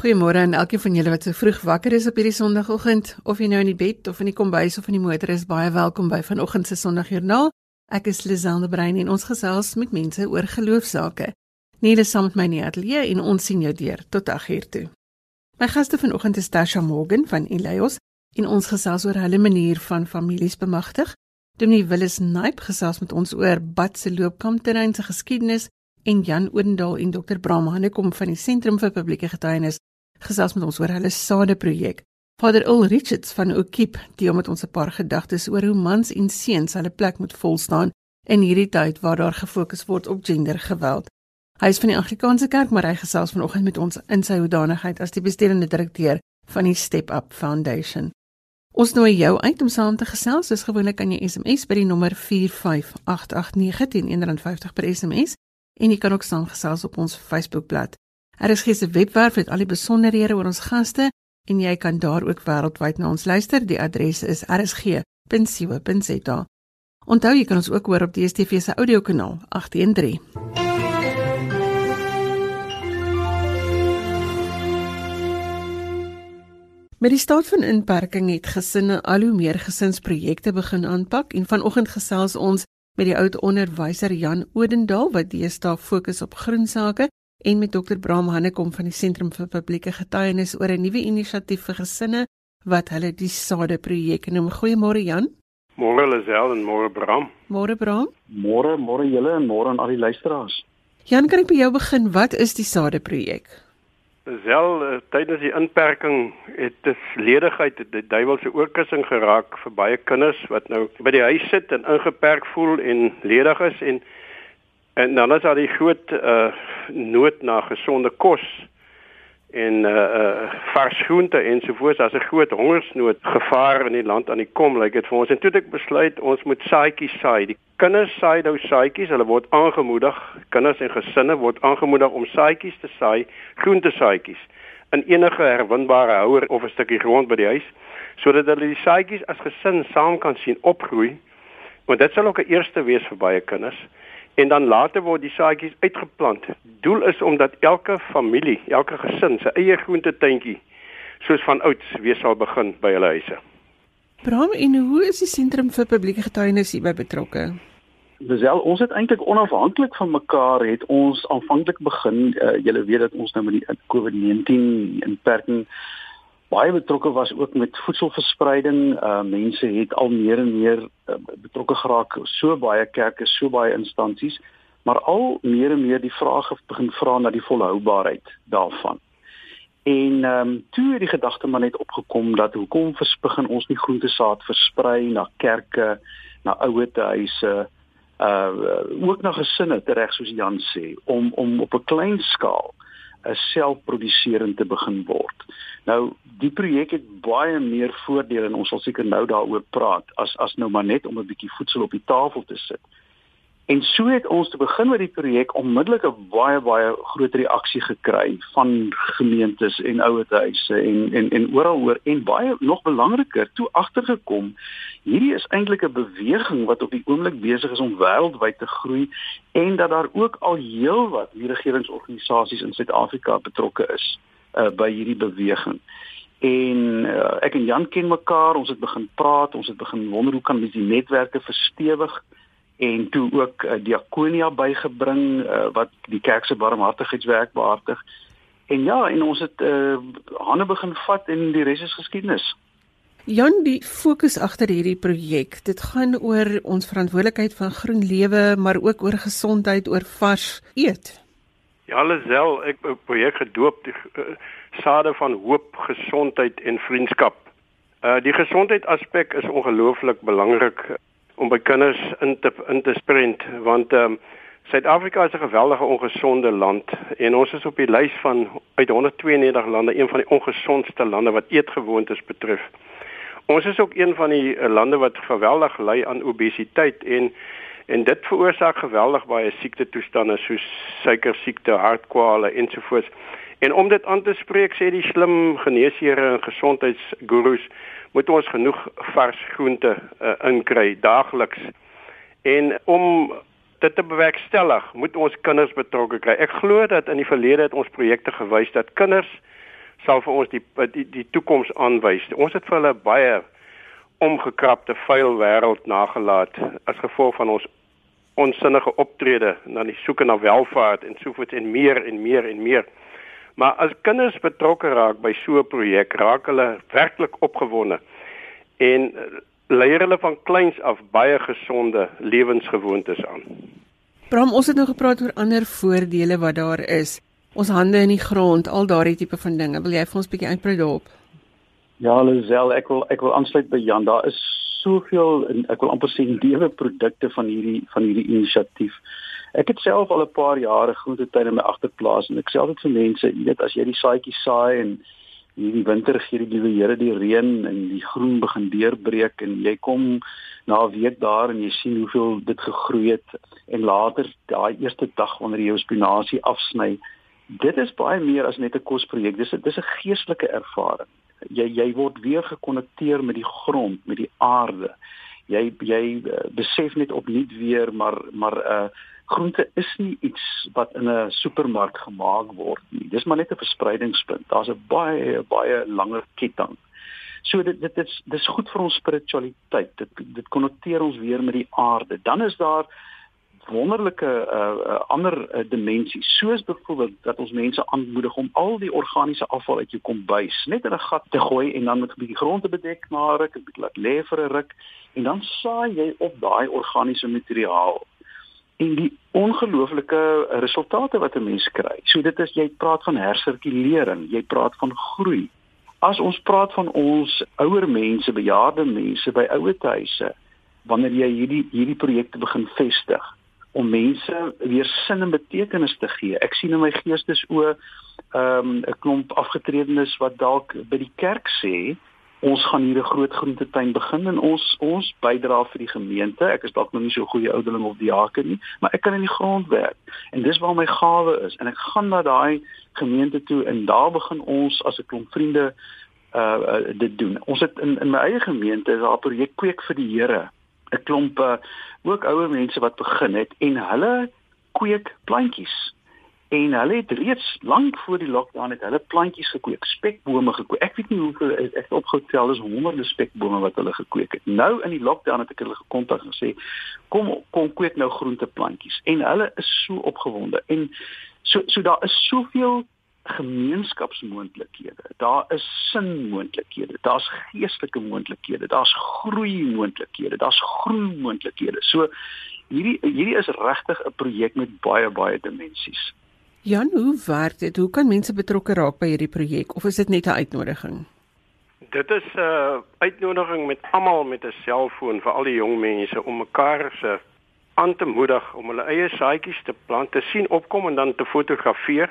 Goeiemôre aan elkeen van julle wat so vroeg wakker is op hierdie Sondagoggend, of jy nou in die bed of in die kombuis of in die motor is, baie welkom by vanoggend se Sondagjoernaal. Ek is Lizelle Brein en ons gesels met mense oor geloofsaake. Niele saam met my in die ateljee en ons sien jou deur tot 8uur toe. My gaste vanoggend is Tasha Morgan van Elios en ons gesels oor hulle manier van families bemagtig. Dominee Willis Naip gesels met ons oor Bad se loopkampterrein se geskiedenis en Jan Odendaal en Dr Bram Hannekom van die Sentrum vir Publieke Getuienis gesels met ons oor hulle sade projek. Vader Ul Richards van Okiep deel met ons 'n paar gedagtes oor hoe mans en seuns hulle plek moet volstaan in hierdie tyd waar daar gefokus word op gendergeweld. Hy is van die Anglikaanse Kerk, maar hy gesels vanoggend met ons in sy hoedanigheid as die bestuurende direkteur van die Step Up Foundation. Ons nooi jou uit om saam te gesels. Dis gewoonlik kan jy SMS by die nommer 45889 R1.50 per SMS en jy kan ook saamgesels op ons Facebookblad. Daar is gister webwerf met al die besonderhede oor ons gaste en jy kan daar ook wêreldwyd na ons luister. Die adres is rsg.co.za. Onthou jy kan ons ook hoor op die DStv se audiokanaal 813. Met die staat van inperking het gesinne al hoe meer gesinsprojekte begin aanpak en vanoggend gesels ons met die oud onderwyser Jan Odendaal wat deesdae fokus op groen sake en met Dr Bram Hannekom van die Sentrum vir Publieke Getuienis oor 'n nuwe inisiatief vir gesinne wat hulle die Sade projek noem. Goeiemôre Jan. Môre Lisel en môre Bram. Môre Bram. Môre môre julle en môre aan al die luisteraars. Jan, kan ek by jou begin? Wat is die Sade projek? Wel, uh, tydens die inperking het dit ledigheid, die duiwelse oorkussing geraak vir baie kinders wat nou by die huis sit en ingeperk voel en ledig is en En dan is daar die groot uh nood na gesonde kos en uh uh vars groente ensovoorts. Daar's 'n groot hongersnood gevaar in die land aan die kom, lyk like dit vir ons. En toe het ek besluit ons moet saadjies saai. Die kinders saai nou saadjies. Hulle word aangemoedig, kinders en gesinne word aangemoedig om saadjies te saai, groente saadjies in enige herwinbare houer of 'n stukkie grond by die huis sodat hulle die saadjies as gesin saam kan sien opgroei. Want dit sal ook 'n eerste wees vir baie kinders en dan later word die saadjies uitgeplant. Doel is om dat elke familie, elke gesin sy eie groentetuintjie soos van ouds weer sal begin by hulle huise. Bram, en hoe is die sentrum vir publieke getuienis hierby betrokke? Disel, ons het eintlik onafhanklik van mekaar het ons aanvanklik begin, uh, julle weet dat ons nou met die COVID-19 inperking baie betrokke was ook met voedselverspreiding. Uh mense het al meer en meer uh, betrokke geraak so baie kerke, so baie instansies, maar al meer en meer die vraag begin vra na die volhoubaarheid daarvan. En ehm um, toe het die gedagte maar net opgekom dat hoekom begin ons nie groentesaad versprei na kerke, na ouetehuise, uh ook na gesinne reg soos Jan sê om om op 'n klein skaal selfproduserend te begin word. Nou die projek het baie meer voordele en ons sal seker nou daaroor praat as as nou maar net om 'n bietjie voedsel op die tafel te sit. En so het ons te begin met die projek onmiddellik 'n baie baie groot reaksie gekry van gemeentes en ouerhuise en en en oral oor en baie nog belangriker toe agtergekom hierdie is eintlik 'n beweging wat op die oomblik besig is om wêreldwyd te groei en dat daar ook al heelwat nie regeringsorganisasies in Suid-Afrika betrokke is uh, by hierdie beweging. En uh, ek en Jan ken mekaar, ons het begin praat, ons het begin wonder hoe kan ons die netwerke verstewig? En toe ook uh, diakonia bygebring uh, wat die kerk se barmhartigheidswerk behartig. En ja, en ons het uh, hande begin vat en die res is geskiedenis. Jan, die fokus agter hierdie projek, dit gaan oor ons verantwoordelikheid van groen lewe, maar ook oor gesondheid, oor vars eet. Ja, alsel ek 'n projek gedoop die uh, sade van hoop, gesondheid en vriendskap. Uh die gesondheid aspek is ongelooflik belangrik om by kinders in te in te sprent want ehm um, Suid-Afrika is 'n geweldige ongesonde land en ons is op die lys van uit 192 lande een van die ongesondste lande wat eetgewoontes betref. Ons is ook een van die uh, lande wat geweldig ly aan obesiteit en en dit veroorsaak geweldig baie siekte toestande soos suiker siekte, hartkwale ensovoorts. En om dit aan te spreek sê die slim geneesheere en gesondheidsgurus moet ons genoeg vars groente uh, inkry daagliks. En om dit te bewerkstellig, moet ons kinders betrokke kry. Ek glo dat in die verlede het ons projekte gewys dat kinders sal vir ons die die, die toekoms aanwys. Ons het vir hulle baie omgekrapte vuil wêreld nagelaat as gevolg van ons onsinnige optrede na die soeke na welvaart en sovoorts en meer en meer en meer. Maar as kinders betrokke raak by so 'n projek, raak hulle werklik opgewonde en leer hulle van kleins af baie gesonde lewensgewoontes aan. Bram, ons het nou gepraat oor ander voordele wat daar is. Ons hande in die grond, al daardie tipe van dinge. Wil jy vir ons 'n bietjie uitbrei daarop? Ja, Lisel, ek wil ek wil aansluit by Jan. Daar is soveel ek wil amper sê nuwe produkte van hierdie van hierdie inisiatief. Ek het self al 'n paar jare groentetuin in my agterplaas en ek sê altyd vir mense, jy weet as jy die saadjies saai en hierdie winter gee die liewe Here die reën en die groen begin deurbreek en jy kom na 'n week daar en jy sien hoeveel dit gegroei het en later daai eerste dag wanneer jy jou spinasie afsny, dit is baie meer as net 'n kosprojek. Dis 'n dis 'n geestelike ervaring jy jy word weer gekonnekteer met die grond, met die aarde. Jy jy uh, besef net opnuut weer maar maar 'n uh, eh, groente is nie iets wat in 'n supermark gemaak word nie. Dis maar net 'n verspreidingspunt. Daar's 'n baie baie langer ketting. So dit dit is dis goed vir ons spiritualiteit. Dit dit konnekteer ons weer met die aarde. Dan is daar wonderlike uh, uh, ander uh, dimensies soos byvoorbeeld dat ons mense aanmoedig om al die organiese afval uit jou kombuis net in 'n gat te gooi en dan met 'n bietjie grond te bedek na ruk, 'n bietjie laat lê vir 'n ruk en dan saai jy op daai organiese materiaal en die ongelooflike resultate wat 'n mens kry. So dit is jy praat van hersirkulering, jy praat van groei. As ons praat van ons ouer mense, bejaarde mense by ouetehuise, wanneer jy hierdie hierdie projekte begin vestig, om mense weer sin en betekenis te gee. Ek sien in my geestesoë ehm um, 'n klomp afgetredenes wat dalk by die kerk sê ons gaan hier 'n groot groentetuin begin en ons ons bydra vir die gemeente. Ek is dalk nog nie so goeie ouderling of diaken nie, maar ek kan in die grond werk. En dis waar my gawe is en ek gaan na daai gemeente toe en daar begin ons as 'n klomp vriende uh, uh dit doen. Ons het in in my eie gemeente is daar 'n projek kweek vir die Here 'n klomp uh, ook ouer mense wat begin het en hulle kweek plantjies. En hulle het reeds lank voor die lockdown het hulle plantjies gekweek, spekbome gekweek. Ek weet nie hoeveel ek het opgetel is honderde spekbome wat hulle gekweek het. Nou in die lockdown het ek hulle gekontak en gesê kom kom kweek nou groenteplantjies en hulle is so opgewonde en so so daar is soveel gemeenskapsmoontlikhede. Daar is sinmoontlikhede. Daar's geestelike moontlikhede. Daar's groei moontlikhede. Daar's groei moontlikhede. So hierdie hierdie is regtig 'n projek met baie baie dimensies. Jan, hoe werk dit? Hoe kan mense betrokke raak by hierdie projek of is dit net 'n uitnodiging? Dit is 'n uh, uitnodiging met almal met 'n selfoon vir al die jong mense om mekaar se aan te moedig om hulle eie saadjies te plant, te sien opkom en dan te fotografeer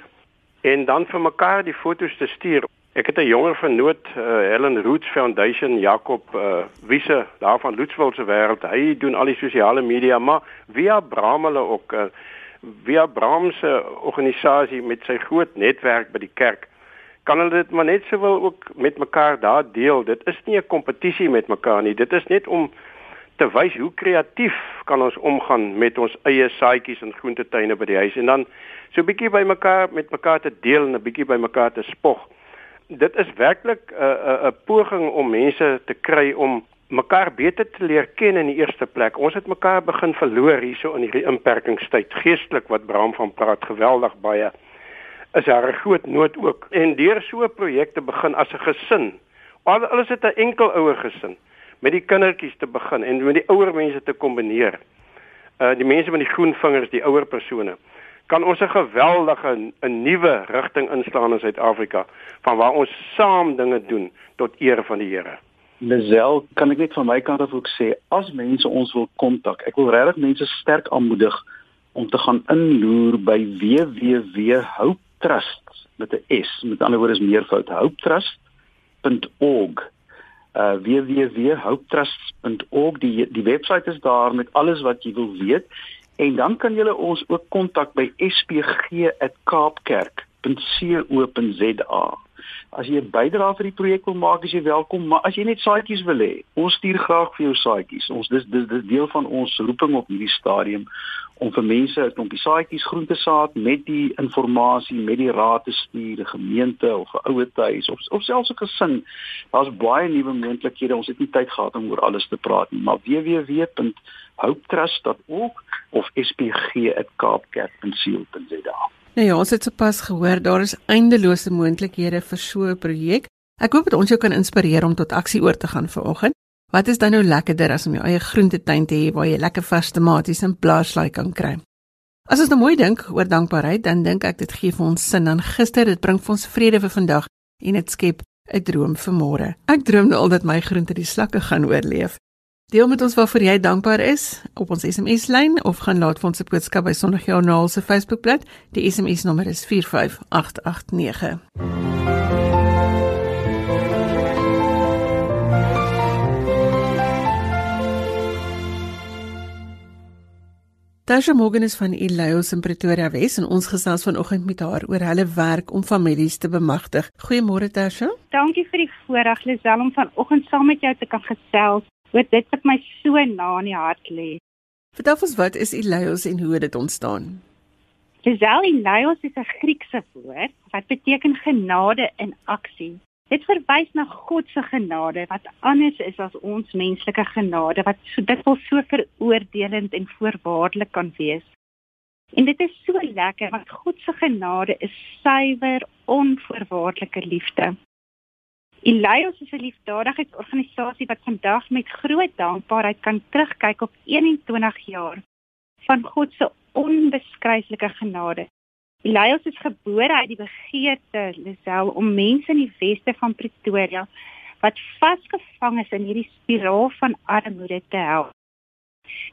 en dan vir mekaar die fotos te stuur. Ek het 'n jonger vernoot, uh, Helen Roots Foundation, Jakob uh, Wiese daar van Lutsville se wêreld. Hy doen al die sosiale media, maar via Bramele ook uh, via Bramse organisasie met sy groot netwerk by die kerk kan hulle dit maar net sowel ook met mekaar daar deel. Dit is nie 'n kompetisie met mekaar nie. Dit is net om te wys hoe kreatief kan ons omgaan met ons eie saadjies en groentetuine by die huis en dan so 'n bietjie by mekaar met mekaar te deel en 'n bietjie by mekaar te spog. Dit is werklik 'n uh, 'n poging om mense te kry om mekaar beter te leer ken in die eerste plek. Ons het mekaar begin verloor hierso in hierdie inperkingstyd. Geestelik wat Bram van praat, geweldig baie is daar 'n groot nood ook. En deur so 'n projek te begin as 'n gesin. Al alles het 'n enkel ouer gesin met die kindertjies te begin en met die ouer mense te kombineer. Uh die mense met die groen vingers, die ouer persone kan ons 'n geweldige 'n nuwe rigting inslaan in Suid-Afrika van waar ons saam dinge doen tot eer van die Here. Lisel, kan ek net van my kant af ook sê as mense ons wil kontak, ek wil regtig mense sterk aanmoedig om te gaan inloer by www.hopetrust met 'n S, met ander woorde is meervoud hopetrust.org uh www.hopetrust.org die die webwerf is daar met alles wat jy wil weet. En dan kan jy ons ook kontak by spg@kaapkerk.co.za As jy 'n bydrae vir die projek wil maak, is jy welkom, maar as jy net saadjies wil hê, ons stuur graag vir jou saadjies. Ons dis dis dis deel van ons roeping op hierdie stadium om vir mense 'n klompie saadjies groente saad met die inligting, met die raad te stuur, 'n gemeente of 'n ouer huis of of selfs 'n gesin. Daar's baie nuwe moontlikhede. Ons het nie tyd gehad om oor alles te praat nie, maar www.hopetrust.org of spg@kaapkerk.co.za. Nou ja, ons het sopas gehoor daar is eindelose moontlikhede vir so 'n projek. Ek hoop dit ons jou kan inspireer om tot aksie oor te gaan vanoggend. Wat is dan nou lekkerder as om jou eie groentetuin te hê waar jy lekker vars tomaties en blaarslaai kan kry? As ons nou mooi dink oor dankbaarheid, dan dink ek dit gee vir ons sin aan gister, dit bring vir ons vrede vir vandag en dit skep 'n droom vir môre. Ek droom nou al dat my groente die slakke gaan oorleef. Deel met ons waarvoor jy dankbaar is op ons SMS lyn of gaan laat vir ons 'n boodskap by Sondagjoernaal se Facebookblad. Die SMS nommer is 45889. Tasha Morgan is van Elios in Pretoria Wes en ons gesels vanoggend met haar oor hulle werk om families te bemagtig. Goeiemôre Tasha. Dankie vir die voorreg Lisel om vanoggend saam met jou te kan gesels oor dit wat my so na in die hart lê. Vertel ons wat is Elios en hoe het dit ontstaan? Lisel Elios is 'n Griekse woord wat beteken genade in aksie. Dit verwys na God se genade wat anders is as ons menslike genade wat so dikwels so veroordelend en voorwaardelik kan wees. En dit is so lekker want God se genade is suiwer, onvoorwaardelike liefde. Elios is 'n liefdadigheidsorganisasie wat vandag met groot dankbaarheid kan terugkyk op 21 jaar van God se onbeskryflike genade. Elios is gebore uit die begeerte Lisel om mense in die weste van Pretoria wat vasgevang is in hierdie spiraal van armoede te help.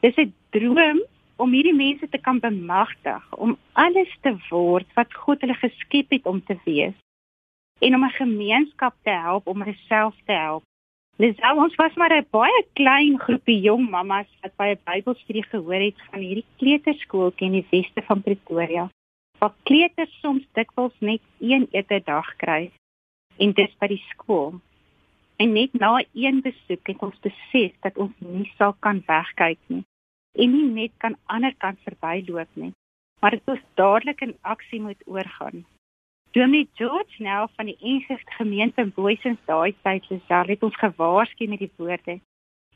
Dis 'n droom om hierdie mense te kan bemagtig om alles te word wat God hulle geskep het om te wees en om 'n gemeenskap te help om hulself te help. Lisel, ons was maar 'n baie klein groepie jong mammas wat by 'n Bybelstudie gehoor het van hierdie kleuterskooltjie in die weste van Pretoria. Waar kleuters soms dikwels net een ete dag kry en dit by die skool. En net na een besoek het ons besef dat ons nie sal kan wegkyk nie en nie net kan ander kant verbyloop nie, maar dit ons dadelik in aksie moet oorgaan. Dominee George nou van die Engelse gemeente Boysens daai tyd gesê het ons gewaarsku met die woorde: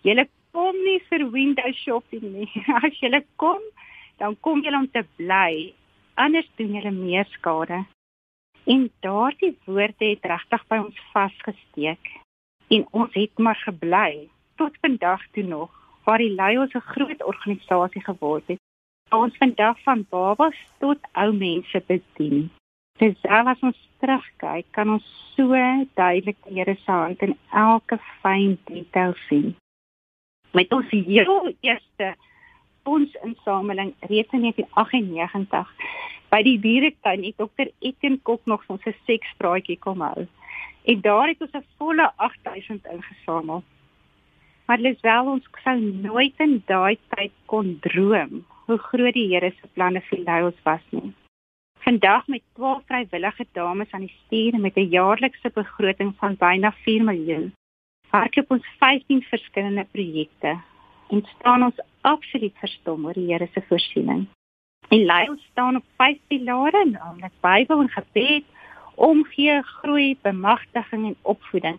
"Julle kom nie vir window shopping nie. As julle kom, dan kom julle om te bly. Anders doen julle meer skade." En daardie woorde het regtig by ons vasgesteek en ons het maar gebly tot vandag toe nog waar die Lions 'n groot organisasie geword het. Ons vandag van babas tot ou mense bedien. Dis as ons terugkyk, kan ons so duidelik die Here se hand in elke fyn detail sien. Met ons heel eerste ons insameling reeds in 1998 by die dieretuin het dokter Etienne Kok nog ons 'n sekspraatjie kom hou. En daar het ons 'n volle 8000 ingesamel. Maar dis wel ons sou nooit in daai tyd kon droom hoe groot die Here se planne vir ons was nie. Vandag met 12 vrywillige dames aan die stuur met 'n jaarlikse begroting van byna 4 miljoen. Hardloop ons 15 verskillende projekte en staan ons absoluut verstom oor die Here se voorsiening. En lei ons staan op vyf pilare, naamlik Bybel en gebed, omgee, groei, bemagtiging en opvoeding.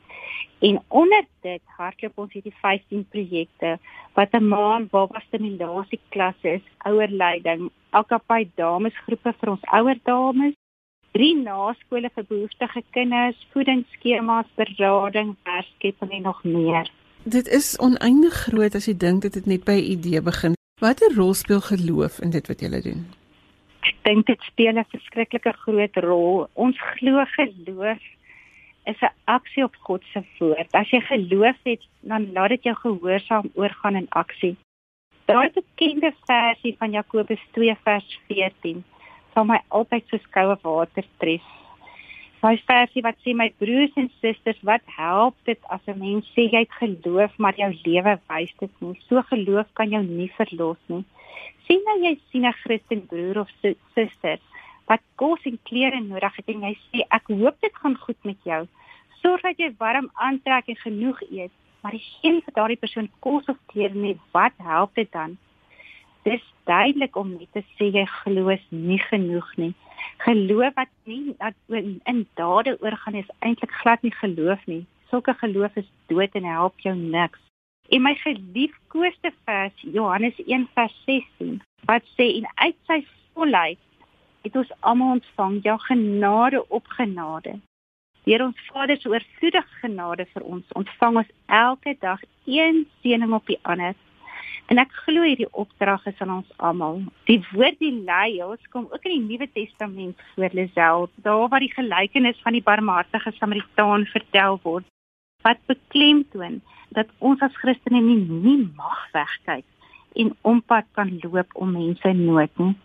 En onder dit hardloop ons hierdie 15 projekte wat 'n maand babas stimulasie klasse is, ouerleiding, alkapai damesgroepe vir ons ouer dames, drie naskole vir behoeftige kinders, voedingsskemas, berading, werkskepping en nog meer. Dit is oneindig groot as jy dink dit het net by 'n idee begin. Watter rol speel geloof in dit wat jy doen? Ek dink dit speel 'n verskriklike groot rol. Ons glo geloof is 'n aksie op God se woord. As jy geloof het, dan laat dit jou gehoorsaam oorgaan in aksie. Daai bekende versie van Jakobus 2 vers 14 sal my altyd so skoue water tref. Daai versie wat sê my broers en susters, wat help dit as 'n mens sê jy het geloof maar jou lewe wys dit nie. So geloof kan jou nie verlos nie. Sien nou jy sien 'n Christen broer of suster wat kos en klere nodig het en jy sê ek hoop dit gaan goed met jou. Sorg dat jy warm aantrek en genoeg eet, maar die geen vir daardie persoon kos of klere nie, wat help dit dan? Dis duidelik om net te sê jy glo nie genoeg nie. Geloof wat nie dat in dade oorgaan is eintlik glad nie geloof nie. Sulke geloof is dood en help jou niks. En my geliefkoeste vers Johannes 1:16 wat sê en uit sy volheid het ons almal ontvang jou genade op genade. Deur ons Vader se oorvloedige genade vir ons ontvang ons elke dag een seëning op die ander. En ek glo hierdie opdrag is aan ons almal. Die woord die lei ons kom ook in die Nuwe Testament voor Lisel, daar waar die gelykenis van die barmhartige Samaritaan vertel word wat beklemtoon dat ons as Christene nie, nie mag wegkyk en ompad kan loop om mense in nood nie.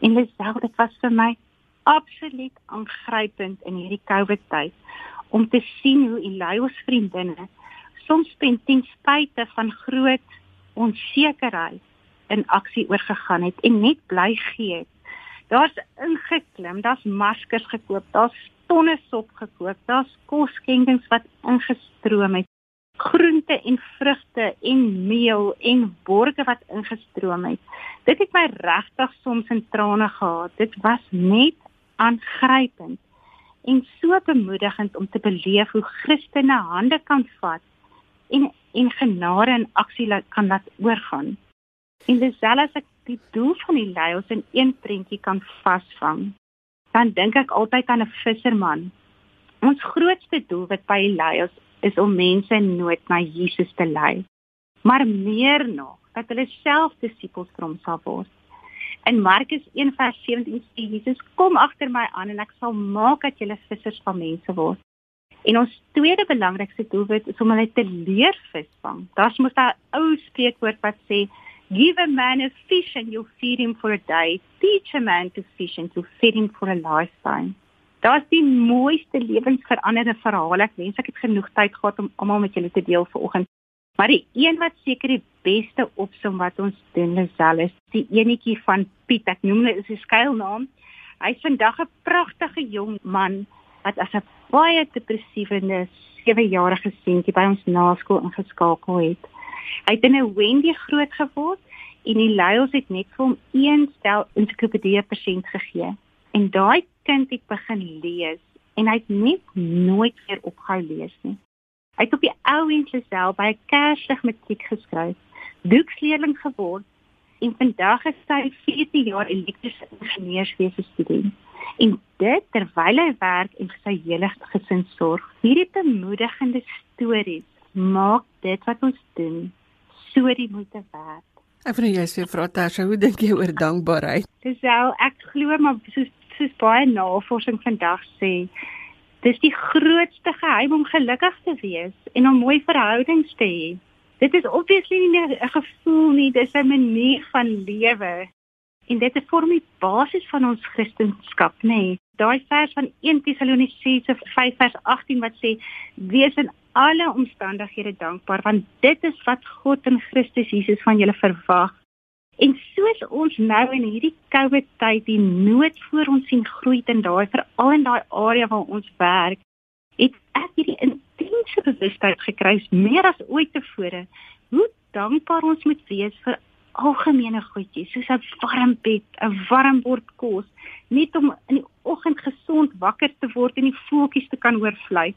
En Lisel, dit was vir my absoluut aangrypend in hierdie COVID tyd om te sien hoe Elias vriendinne soms ten spyte van groot onsekerheid in aksie oorgegaan het en net bly gee. Daar's ingeklim, daar's maskers gekoop, daar's tonne sop gekoop, daar's kosskenkings wat ingestroom het. Groente en vrugte en meel en borge wat ingestroom het. Dit het my regtig soms in trane gehad. Dit was net aangrypend en so bemoedigend om te beleef hoe Christene hande kan vat en en genade in aksie kan laat oorgaan. En dis selfs ek die doel van die leiers in een prentjie kan vasvang. Dan dink ek altyd aan 'n visserman. Ons grootste doel wat by die leiers is om mense in nood na Jesus te lei. Maar meer nog, dat hulle self disippels vir hom sal word. In Markus 1:17 sê Jesus: "Kom agter my aan en ek sal maak dat julle vissers van mense word." En ons tweede belangrikste doelwit is om hulle te leer visvang. Daar's mos 'n ou spreekwoord wat sê give a man a fish and you'll feed him for a day. Teach a man to fish and you'll feed him for a lifetime. Daar's die mooiste lewensveranderde verhale. Ek wens ek het genoeg tyd gehad om almal met julle te deel vanoggend. Maar die een wat seker die beste opsom wat ons doen is selfs die enetjie van Piet. Ek noem dit is 'n skuilnaam. Hy's vandag 'n pragtige jong man wat as 'n baie depressiewe 7-jarige seentjie by ons naskool ingeskakel het. Hy het in 'n Wendy groot geword en die leiers het net vir hom een stel ensiklopedie persent gegee. En daai kind het begin lees en hy het net nooit weer opgehou lees nie. Hy het op die ou ensel self by 'n kerslig matriek geskryf, doeksleerling geword en vandag is hy 14 jaar elektriese ingenieurswese student en dit terwyl hy werk en vir sy hele gesin sorg. Hierdie bemoedigende stories maak dit wat ons doen so die moeite werd. Ek vind jy sê vra Tasha, hoe dink jy oor dankbaarheid? Dis wel ek glo maar soos soos baie navorsing vandag sê, dis die grootste geheim om gelukkig te wees en om mooi verhoudings te hê. Dit is obviously nie 'n gevoel nie, dis 'n manier van lewe. En dit is vorm die basis van ons Christendom, nê. Nee. Daai vers van 1 Tessalonisense 5 vers 18 wat sê: "Wees in alle omstandighede dankbaar, want dit is wat God in Christus Jesus van julle verwag." En soos ons nou in hierdie COVID tyd die nood voor ons sien groei in daai veral in daai area waar ons werk, het ek hierdie intense bewustheid gekry meer as ooit tevore hoe dankbaar ons moet wees vir algemene goedjies soos 'n warm bed, 'n warm bord kos, net om in die oggend gesond wakker te word en die voeltjies te kan oorvlei.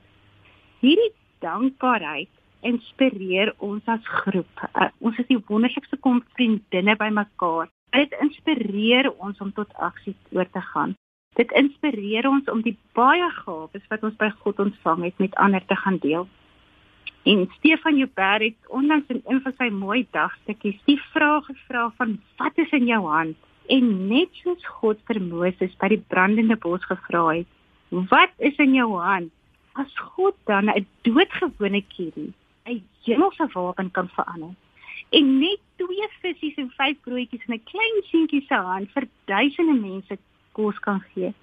Hierdie dankbaarheid inspireer ons as groep. Uh, ons is die wonderlikste kom vriendinne bymekaar. Dit inspireer ons om tot aksie oor te gaan. Dit inspireer ons om die baie gawes wat ons by God ontvang het met ander te gaan deel. En Stefan Joubert het onlangs in een van sy mooi dagstukkies die vraag gevra van wat is in jou hand? En net soos God vir Moses by die brandende bos gevra het, wat is in jou hand? As God dan 'n doodgewone kierie 'n hemelse wapen kan verander en net twee visse en vyf broodjies in 'n klein seentjie se hand vir duisende mense kos kan gee.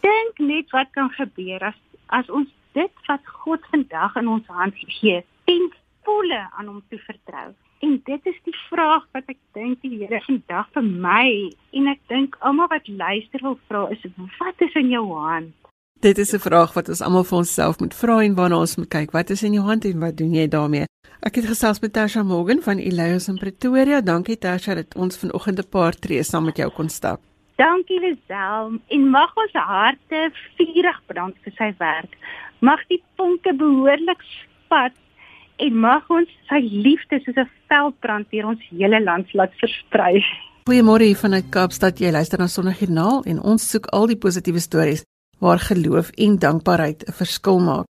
Dink net wat kan gebeur as as ons dit wat God vandag in ons hand gee, ten volle aan hom toe vertrou En dit is die vraag wat ek dink die Here vandag vir my en ek dink almal wat luister wil vra is wat is in jou hand? Dit is 'n vraag wat ons almal vir onsself moet vra en waarna ons moet kyk. Wat is in jou hand en wat doen jy daarmee? Ek het gesels met Tasha Morgan van Elias in Pretoria. Dankie Tasha dat ons vanoggend 'n paar tree saam met jou kon stap. Dankie Lisel en mag ons harte vurig brand vir sy werk. Mag die vonke behoorlik spat en mag ons sy liefde soos 'n veldbrand deur ons hele land laat versprei. Goeiemôre hier vanuit Kaapstad. Jy luister na Sondagjoernaal en ons soek al die positiewe stories waar geloof en dankbaarheid 'n verskil maak.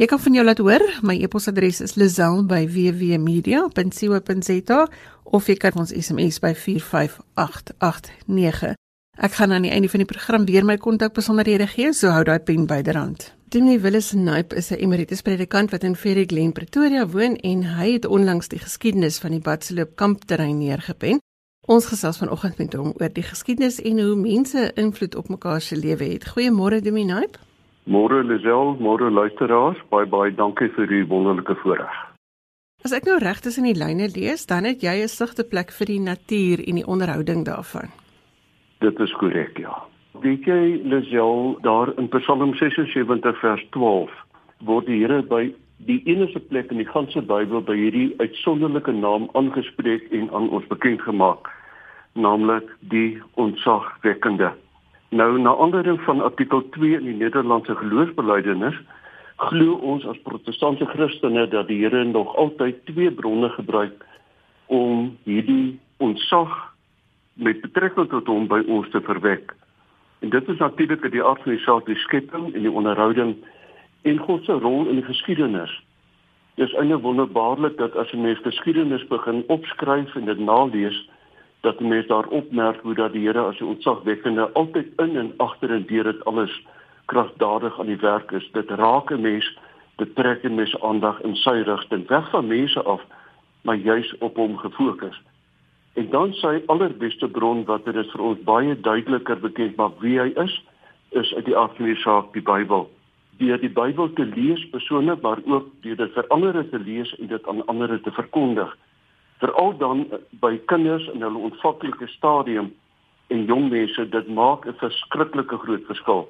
Jy kan van jou laat hoor. My e-posadres is lazel@wwmedia.co.za of jy kan ons SMS by 45889. Ek gaan aan die einde van die program weer my kontakbesonderhede gee, so hou daai pen byderhand. Timmy Willis Naip is 'n emeritus predikant wat in Ferry Glen, Pretoria woon en hy het onlangs die geskiedenis van die Batseloop kampterrein neergepen. Ons gesels vanoggend met hom oor die geskiedenis en hoe mense invloed op mekaar se lewe het. Goeiemôre Naip. Môre Lisel, môre luisteraars, baie baie dankie vir u wonderlike voorreg. As ek nou reg tussen die lyne lees, dan het jy 'n sigte plek vir die natuur en die onderhouding daarvan. Dit is korrek, ja. Weet jy Lisel daar in Psalm 76 vers 12 word die Here by die enigste plek in die ganse Bybel by hierdie uitsonderlike naam aangespreek en aan ons bekend gemaak, naamlik die ontzagwekkende. Nou na aanleiding van artikel 2 in die Nederlandse geloofsbelijdenis glo ons as protestantse Christene dat die Here nog altyd twee bronne gebruik om hierdie ontzag met betrekking tot hom by ons te verwek. En dit is natuurlik die aard van die saak die skepping en die onderhouding en God se rol in die geskiedenis. Dit is eintlik wonderbaarlik dat as 'n mens geskiedenis begin opskryf en dit nalees, dat 'n mens daar opmerk hoe dat die Here as 'n ontzagwekkende altyd in en agter en deur dit alles kragtadig aan die werk is. Dit raak 'n mens, dit trek 'n mens aandag in sy rigting weg van mense af, maar juis op hom gefokus. En dan sy allerbeste bron wat dit vir ons baie duideliker bekend maak wie hy is, is uit die afgeneem saak die Bybel. Deur die Bybel te lees persone maar ook deur dit vir ander te lees en dit aan ander te verkondig. Veral dan by kinders in hulle ontwikkelike stadium en jong mense, dit maak 'n verskriklike groot verskil.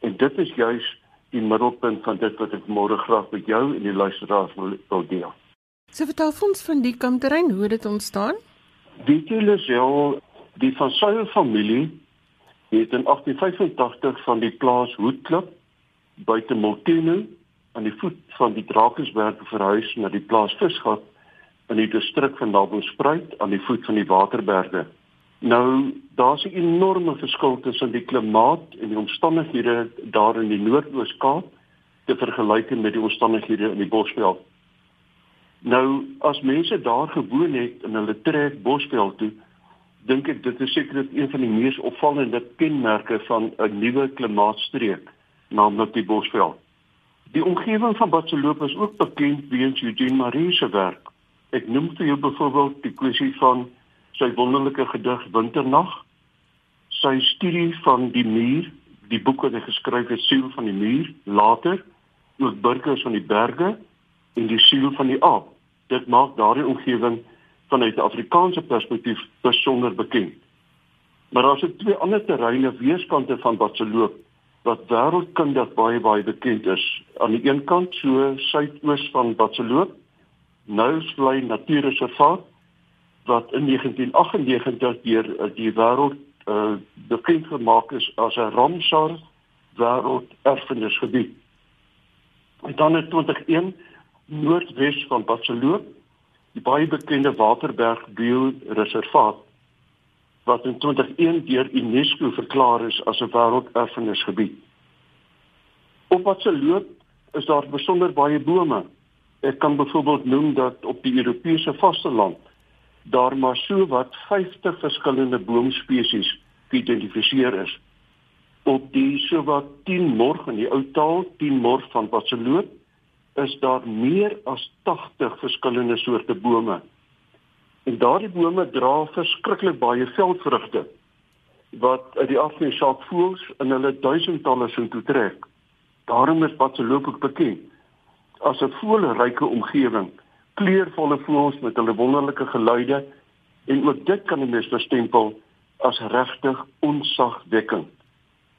En dit is juis die middelpunt van dit wat ek môre graag met jou en die luisteraars wil deel. So vertel ons van die kampterrein, hoe dit ontstaan? Weet jy Lisel, die van Suiwer familie het in 1885 van die plaas Hoedklip buite Molteno aan die voet van die Drakensberg verhuis na die plaas Visgat in die distrik van Nabospruit aan die voet van die Waterberge. Nou, daar's 'n enorme verskil tussen die klimaat en die omstandighede daar in die Noord-Oos-Kaap te vergelyk met die omstandighede in die Bosveld. Nou as mense daar gewoon het en hulle trek Bosveld toe, dink ek dit is seker een van die mees opvallende kenmerke van 'n nuwe klimaatstreek, naamlik die Bosveld. Die omgewing van Batseloop is ook bekend weens Eugene Marie se werk. Ek noem vir jou byvoorbeeld die kwessie van sy wonderlike gedig Winternag, sy studie van die muur, die boek wat hy geskryf het Siel van die muur, later ook Burgers van die berge en die siel van die aap dit maak daardie omgewing vanuit 'n Afrikaanse perspektief besonder bekend. Maar daar is twee ander terreine weerskante van Batseloop wat wêreldkundig baie baie bekend is. Aan die een kant so suidoos van Batseloop, Nouwsvlei Natuurreservaat wat in 1998 deur eh, die wêreld uh, bekend gemaak is as 'n Ramsar wêrelderfenisgebied. En dan in 2001 noordwes van Batseloop, die baie bekende Waterberg Bioreservaat wat in 2001 deur UNESCO verklaar is as 'n wêrelderfenisgebied. Op Batseloop is daar besonder baie bome. Ek kan byvoorbeeld noem dat op die Europese vasteland daar maar so wat 50 verskillende boomspesies geïdentifiseer is. Op die so wat 10 morg in die ou taal, 10 morg van Batseloop is daar meer as 80 verskillende soorte bome. En daardie bome dra verskriklik baie veldvrugte wat uit die afnesaak voels in hulle duisendtalle sin toe trek. Daarom is Patseloop ook bekend as 'n voelryke omgewing kleurvolle voëls met hulle wonderlike geluide en ook dit kan 'n mens bestempel as regtig onsagwekkend.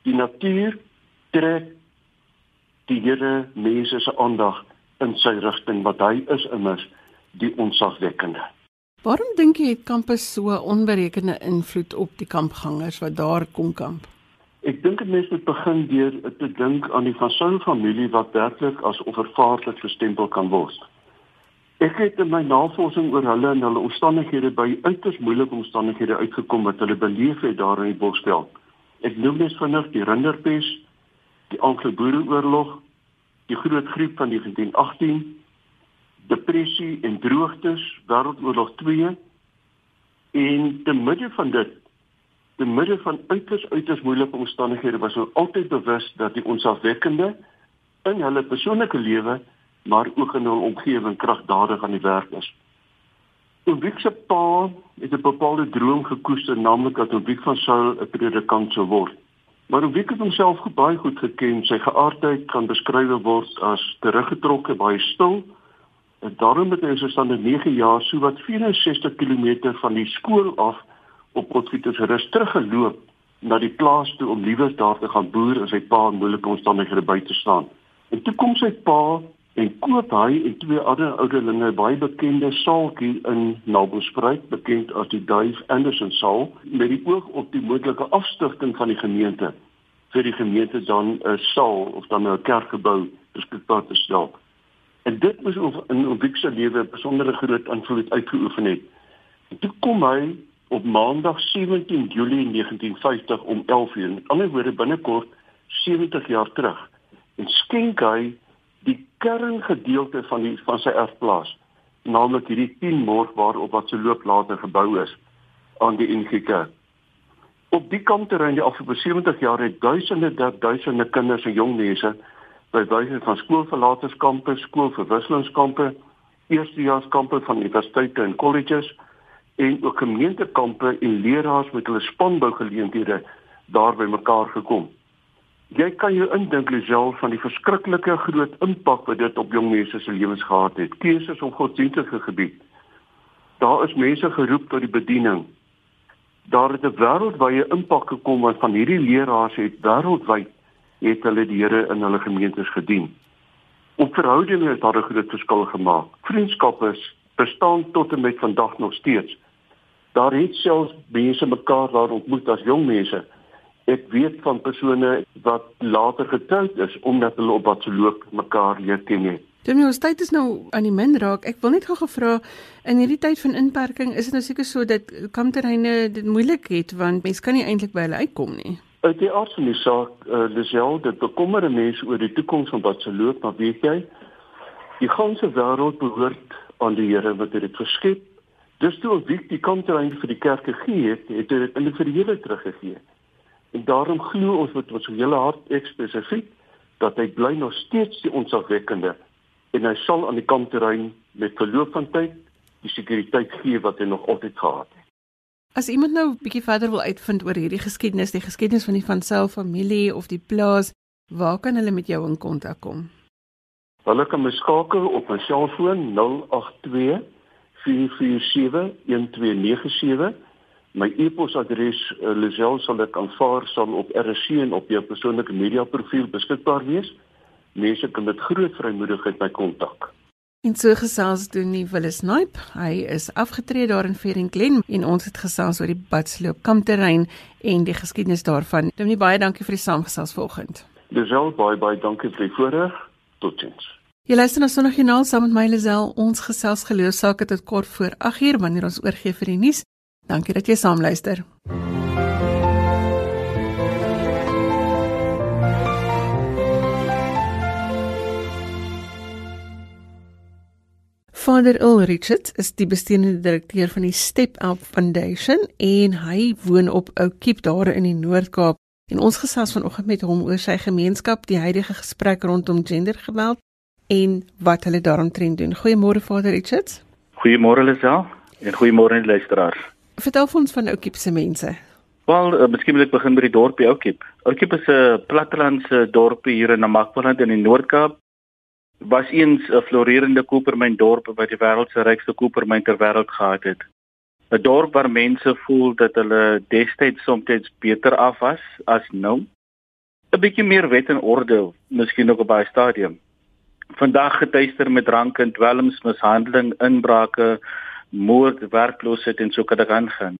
Die natuur trek die Here mense se aandag in sy rigting wat hy is immers die onsagwekkende. Waarom dink jy het kampus so onberekende invloed op die kampgangers wat daar kom kamp? Ek dink dit mense moet begin deur te dink aan die Saul familie wat werklik as offervaardig gestempel kan word. Ek het in my navorsing oor hulle en hulle omstandighede by uiters moeilike omstandighede uitgekom wat hulle beleef het daar in die Bosveld. Ek noem net vinnig die Rinderpes, die Anglo-Boereoorlog, die Groot Griep van 1918, depressie en droogtes, Wêreldoorlog 2 en te midde van dit, te midde van uiters uiters moeilike omstandighede was hulle altyd bewus dat die onsafwekkende in hulle persoonlike lewe maar ook in hul omgewing kragdadig aan die werk is. Ulrich se pa het 'n bepaalde droom gekoester, naamlik dat Ulrich van Saul 'n predikant sou word. Maar Ulrich het homself baie goed geken. Sy geaardheid kan beskryf word as teruggetrokke, baie stil. En daarom het hy in sy stande 9 jaar so wat 64 km van die skool af op Potgietersrus teruggeloop na die plaas toe om liewers daar te gaan boer en sy pa in moeilike omstandighede by te staan. En toe kom sy pa en koop hy en twee ander ouderlinge baie bekende saaltjie in Nabospruit bekend as die Dave Anderson saal met die oog op die moontlike afstigting van die gemeente vir die gemeente dan 'n saal of dan 'n kerkgebou beskikbaar te stel. En dit moes of in Obik se lewe 'n besondere groot invloed uitgeoefen het. En toe kom hy op Maandag 17 Julie 1950 om 11:00, met ander woorde binnekort 70 jaar terug, en skenk hy die kerngedeelte van die van sy erfplaas, naamlik hierdie 10 morg waarop wat se loop later gebou is aan die NGK. Op die kampterrein die afgelope 70 jaar het duisende dat duisende kinders en jong mense by wyse van skoolverlaterskampe, skoolverwisselingskampe, eerstejaarskampe van universiteite en kolleges en ook gemeentekampe en leraars met hulle spanbougeleenthede daar by mekaar gekom. Jy kan jou indink Lisel van die verskriklike groot impak wat dit op jong mense se lewens gehad het. Keuses op godsdienstige gebied. Daar is mense geroep tot die bediening. Daar het 'n wêreldwye impak gekom wat van hierdie leraars het wêreldwyd het hulle die Here in hulle gemeentes gedien. Op verhoudinge het daar 'n groot verskil gemaak. Vriendskappe bestaan tot en met vandag nog steeds. Daar het selfs mense mekaar daar ontmoet as jong mense ek weet van persone wat later getroud is omdat hulle op wat se loop mekaar leer ken het. Dit moet tyd is nou aan die min raak. Ek wil net gou gevra in hierdie tyd van inperking is dit nou seker so dat kampterreine dit moeilik het want mense kan nie eintlik by hulle uitkom nie. Uit die aard van die saak, uh, Lisel, dit bekommer mense oor die toekoms van wat se loop, maar weet jy, die ganse wêreld behoort aan die Here wat dit geskep. Dis toe wie die kampterrein vir die kerk gegee het, het dit in die hele teruggegee. En daarom glo ons met ons hele hart ek spesifiek dat hy bly nog steeds die onsagwekkende en hy sal aan die kampterrein met verloop van tyd die sekuriteit gee wat hy nog altyd gehad het. As iemand nou 'n bietjie verder wil uitvind oor hierdie geskiedenis, die geskiedenis van die van self familie of die plaas, waar kan hulle met jou in kontak kom? Hulle kan my skakel op my selfoon 082 447 1297 My e-posadres uh, Lisel sal ek aanvaar sal op RC en op jou persoonlike media profiel beskikbaar wees. Mense kan met groot vrymoedigheid my kontak. En so gesels doen nie Willis Naip. Hy is afgetree daar in Ferringklen en ons het gesels oor die Badsloop kampterrein en die geskiedenis daarvan. Dominee baie dankie vir die saamgesels vanoggend. Lisel baie baie dankie vir die voorreg. Totsiens. Jy luister na Sondagjoernaal saam met my Lisel. Ons gesels geloofsaake tot kort voor 8uur wanneer ons oorgie vir die nuus. Dankie dat jy saam luister. Vader Ulrich is die bestuurende direkteur van die Step Up Foundation en hy woon op Ou Kiep daar in die Noord-Kaap. En ons gesels vanoggend met hom oor sy gemeenskap, die huidige gesprek rondom gendergeweld en wat hulle daaromtrent doen. Goeiemôre Vader Richards. Goeiemôre Lisa en goeiemôre luisteraars. Vertel ons van Oukiep se mense. Wel, uh, miskien moet ek begin by die dorpie Oukiep. Oukiep is 'n plattelandse dorpie hier in Namakwaland in die Noord-Kaap. was eens 'n florerende kopermyn dorp wat die wêreld se rykste kopermyn ter wêreld gehad het. 'n Dorp waar mense voel dat hulle destyds soms beter af was as nou. 'n Bietjie meer wet en orde, miskien ook op baie stadium. Vandag getuister met drank en dwelms, mishandeling, inbrake, moord, werkloosheid en so kan dit aangaan.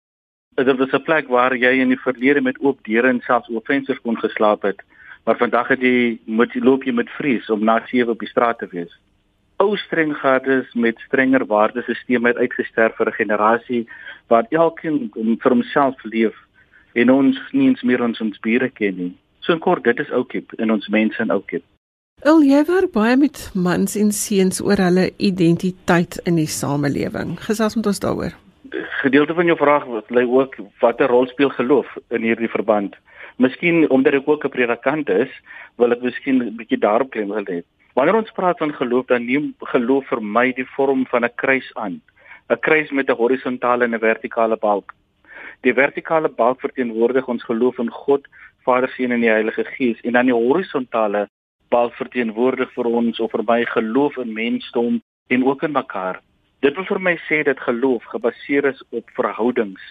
Dit was 'n plek waar jy in die verlede met oop deure en selfs oop vensters kon geslaap het, maar vandag het jy moet jy loop jy met vrees om na 7 op die straat te wees. Ou streng gades met strenger waardesisteme het uitgesterf vir 'n generasie waar elkeen vir homself leef en ons nie eens meer ons ons bure ken nie. So in kort, dit is Oukip en ons mense in Oukip. Al jy werk baie met mans en seuns oor hulle identiteit in die samelewing. Gesels met ons daaroor gedeelte van jou vraag lê ook watter rol speel geloof in hierdie verband. Miskien omdat ek ook 'n predikant is, wil ek miskien 'n bietjie daarop klem wil hê. Wanneer ons praat van geloof, dan neem geloof vir my die vorm van 'n kruis aan. 'n Kruis met 'n horisontale en 'n vertikale balk. Die vertikale balk verteenwoordig ons geloof in God, Vader, Seun en die Heilige Gees en dan die horisontale balk verteenwoordig vir ons of vir my geloof in mensdom en ook in mekaar. Dit wil vir my sê dat geloof gebaseer is op verhoudings.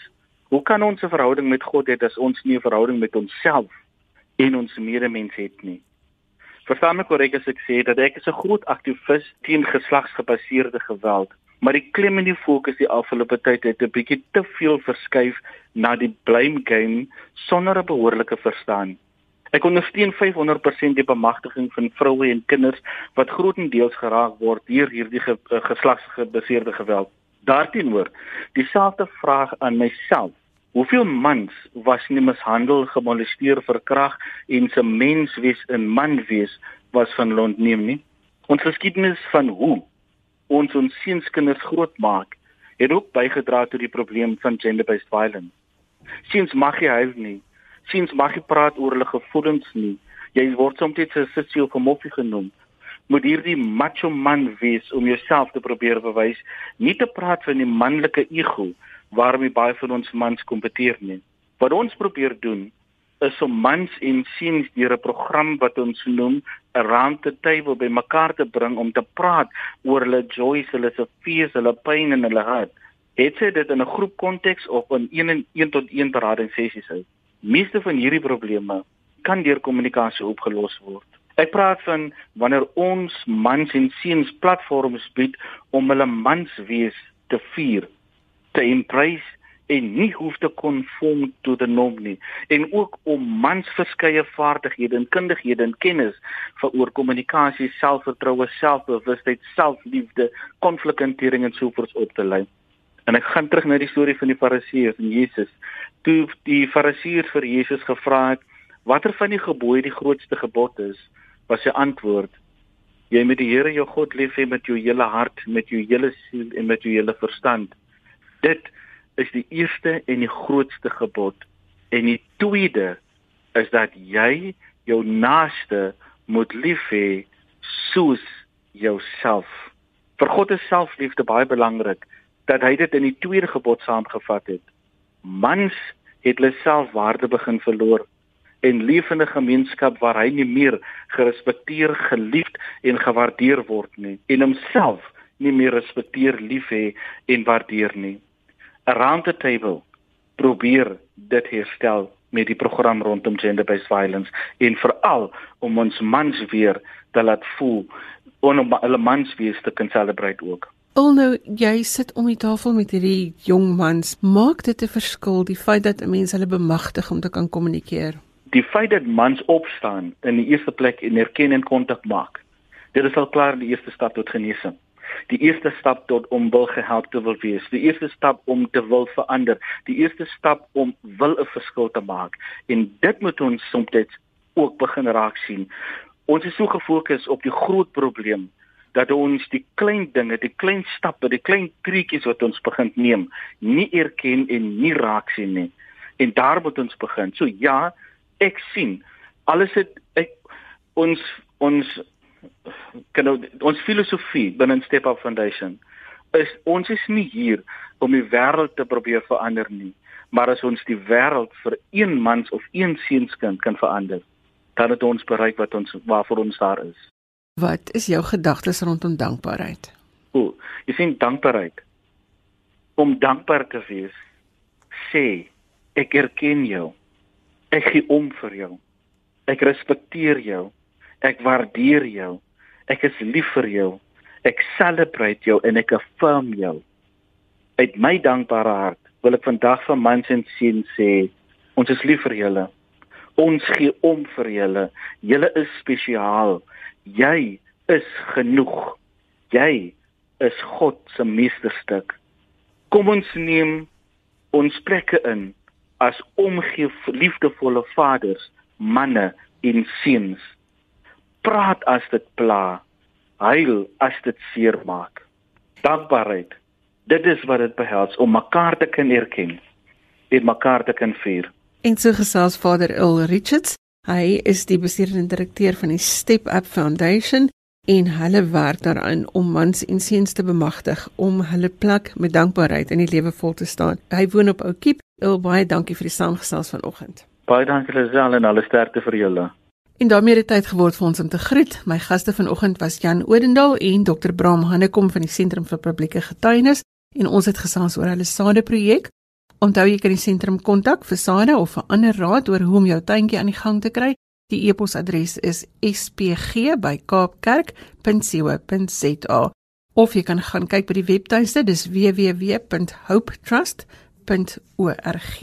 Hoe kan ons 'n verhouding met God hê as ons nie 'n verhouding met onsself en ons medemens het nie? Verstaan my korrek as ek sê dat ek is 'n groot aktivis teen geslagsgebaseerde geweld, maar die klem en die fokus die afgelope tyd het 'n bietjie te veel verskuif na die blame game sonder 'n behoorlike verstand. Ek ondersteun 500% die bemagtiging van vroue en kinders wat grootendeels geraak word deur hierdie ge eh, geslagsgebaseerde geweld. Daarteenoor, dieselfde vraag aan myself. Hoeveel mans was nie mishandel, gemolesteer, verkrag en se menswees in manwees was van lont neem nie? Ons geskiedenis van hoe ons ons seunskinders grootmaak het ook bygedra tot die probleem van gender-based violence. Seuns mag jy huil nie seuns mag nie praat oor hulle gevoelens nie. Jy word soms net 'n sissie of 'n moffie genoem. Moet hierdie macho man wees om jouself te probeer bewys, nie te praat van die manlike ego waarmee baie van ons mans kompeteer nie. Wat ons probeer doen is om mans en seuns deur 'n program wat ons noem 'n round the table by mekaar te bring om te praat oor hulle joys, hulle se fees, hulle pyn en hulle hart. Het sy dit in 'n groep konteks of in 1 en 1 tot 1 beradingssessies uit? Meeste van hierdie probleme kan deur kommunikasie opgelos word. Ek praat van wanneer ons mans en seuns platforms bied om hulle manswees te vier, te embrace en nie hoef te konform tot die norm nie en ook om mans verskeie vaardighede en kundighede en kennis vir oor kommunikasie, selfvertroue, selfbewustheid, selfliefde, konflikhantering en sovoorts op te lei. En ek gaan terug na die storie van die Fariseërs en Jesus. Toe die Fariseërs vir Jesus gevra het watter van die gebooie die grootste gebod is, was sy antwoord: Jy moet die Here jou God lief hê met jou hele hart, met jou hele siel en met jou hele verstand. Dit is die eerste en die grootste gebod. En die tweede is dat jy jou naaste moet lief hê soos jouself. Vir God is selfliefde baie belangrik dat hy dit in die tweede gebod saamgevat het. Mans het hulle selfwaarde begin verloor en leef in 'n gemeenskap waar hy nie meer gerespekteer, geliefd en gewaardeer word nie en homself nie meer respekteer, lief hê en waardeer nie. Around the table probeer dit herstel met die program rondom gender-based violence en veral om ons mans weer te laat voel om hulle mans weer te kan celebrate ook. Alnou jy sit om die tafel met hierdie jong mans. Maak dit 'n verskil die feit dat 'n mens hulle bemagtig om te kan kommunikeer? Die feit dat mans opstaan in die eerste plek en erken en kontak maak. Dit is al klaar die eerste stap tot genesing. Die eerste stap tot om wil gehelp te wil wees. Die eerste stap om te wil verander. Die eerste stap om wil 'n verskil te maak. En dit moet ons soms ook begin raak sien. Ons is so gefokus op die groot probleem dat ons die klein dinge, die klein stappe, die klein treetjies wat ons begin neem, nie erken en nie raak sien nie. En daar moet ons begin. So ja, ek sien alles het ek ons ons kan ons filosofie binne Step Up Foundation is ons is nie hier om die wêreld te probeer verander nie, maar as ons die wêreld vir een mans of een seunskind kan verander, dan het ons bereik wat ons waarvoor ons daar is. Wat is jou gedagtes rondom dankbaarheid? O, jy sien dankbaarheid. Om dankbaar te wees, sê ek erken jou. Ek gee om vir jou. Ek respekteer jou. Ek waardeer jou. Ek is lief vir jou. Ek celebrate jou en ek affirm jou. Uit my dankbare hart wil ek vandag vir mans en seuns sê, ons is lief vir julle. Ons gee om vir julle. Julle is spesiaal. Jy is genoeg. Jy is God se meesterstuk. Kom ons neem ons plekke in as omgee liefdevolle vaders, manne en seuns. Praat as dit pla. Huil as dit seermaak. Dankbaarheid. Dit is wat dit behels om mekaar te kan erken en mekaar te kan vier. En so gesels Vader Il Richards. Hy is die bestuurende direkteur van die Step Up Foundation en hulle werk daaraan om mans en seuns te bemagtig om hulle plek met dankbaarheid in die lewe vol te staan. Hy woon op Oukiep. Il baie dankie vir die saamgesels vanoggend. Baie dankie Lisel en alle sterkte vir julle. En daarmee het tyd geword vir ons om te groet. My gaste vanoggend was Jan Odendaal en Dr. Bram Hannekom van die Sentrum vir Publieke Getuienis en ons het gesels oor hulle sade projek. Onthou jy kan die sentrum kontak vir sade of vir ander raad oor hoe om jou tuintjie aan die gang te kry. Die e-posadres is spg@kaapkerk.co.za of jy kan gaan kyk by die webtuiste dis www.hopetrust.org.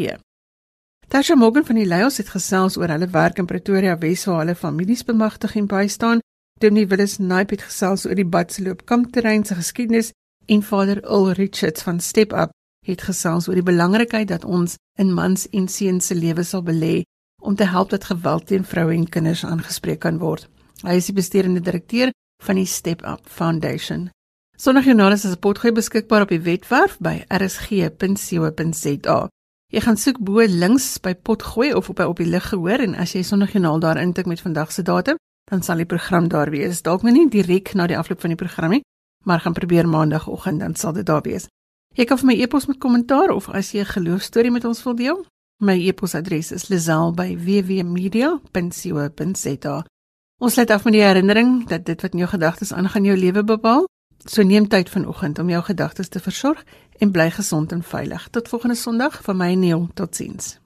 Tasha Morgan van die Lions het gesels oor hulle werk in Pretoria Wes waar hulle families bemagtig en bystaan. Dominee Willis Naip het gesels oor die Badsloop kampterrein se geskiedenis en Vader Ul Richards van Step Up het gesels oor die belangrikheid dat ons in mans en seuns se lewens sal belê om te help dat geweld teen vroue en kinders aangespreek kan word. Hy is die bestuurende direkteur van die Step Up Foundation. Sondagjoernaal is as 'n potgoed beskikbaar op die webwerf by rsg.co.za. Jy gaan soek bo links by potgoed of op by op die lig gehoor en as jy Sondagjoernaal daar intik met vandag se datum, dan sal die program daar wees. Dalk nou nie direk na die afloop van die program nie, maar gaan probeer maandagooggend dan sal dit daar wees. Jy kan vir my e-pos met kommentaar of as jy 'n geloofstorie met ons wil deel, My e-posadres is lazel@wwmedia.co.za. Ons sluit af met die herinnering dat dit wat in jou gedagtes aangaan jou lewe bepaal. So neem tyd vanoggend om jou gedagtes te versorg en bly gesond en veilig. Tot volgende Sondag van my Neil. Totsiens.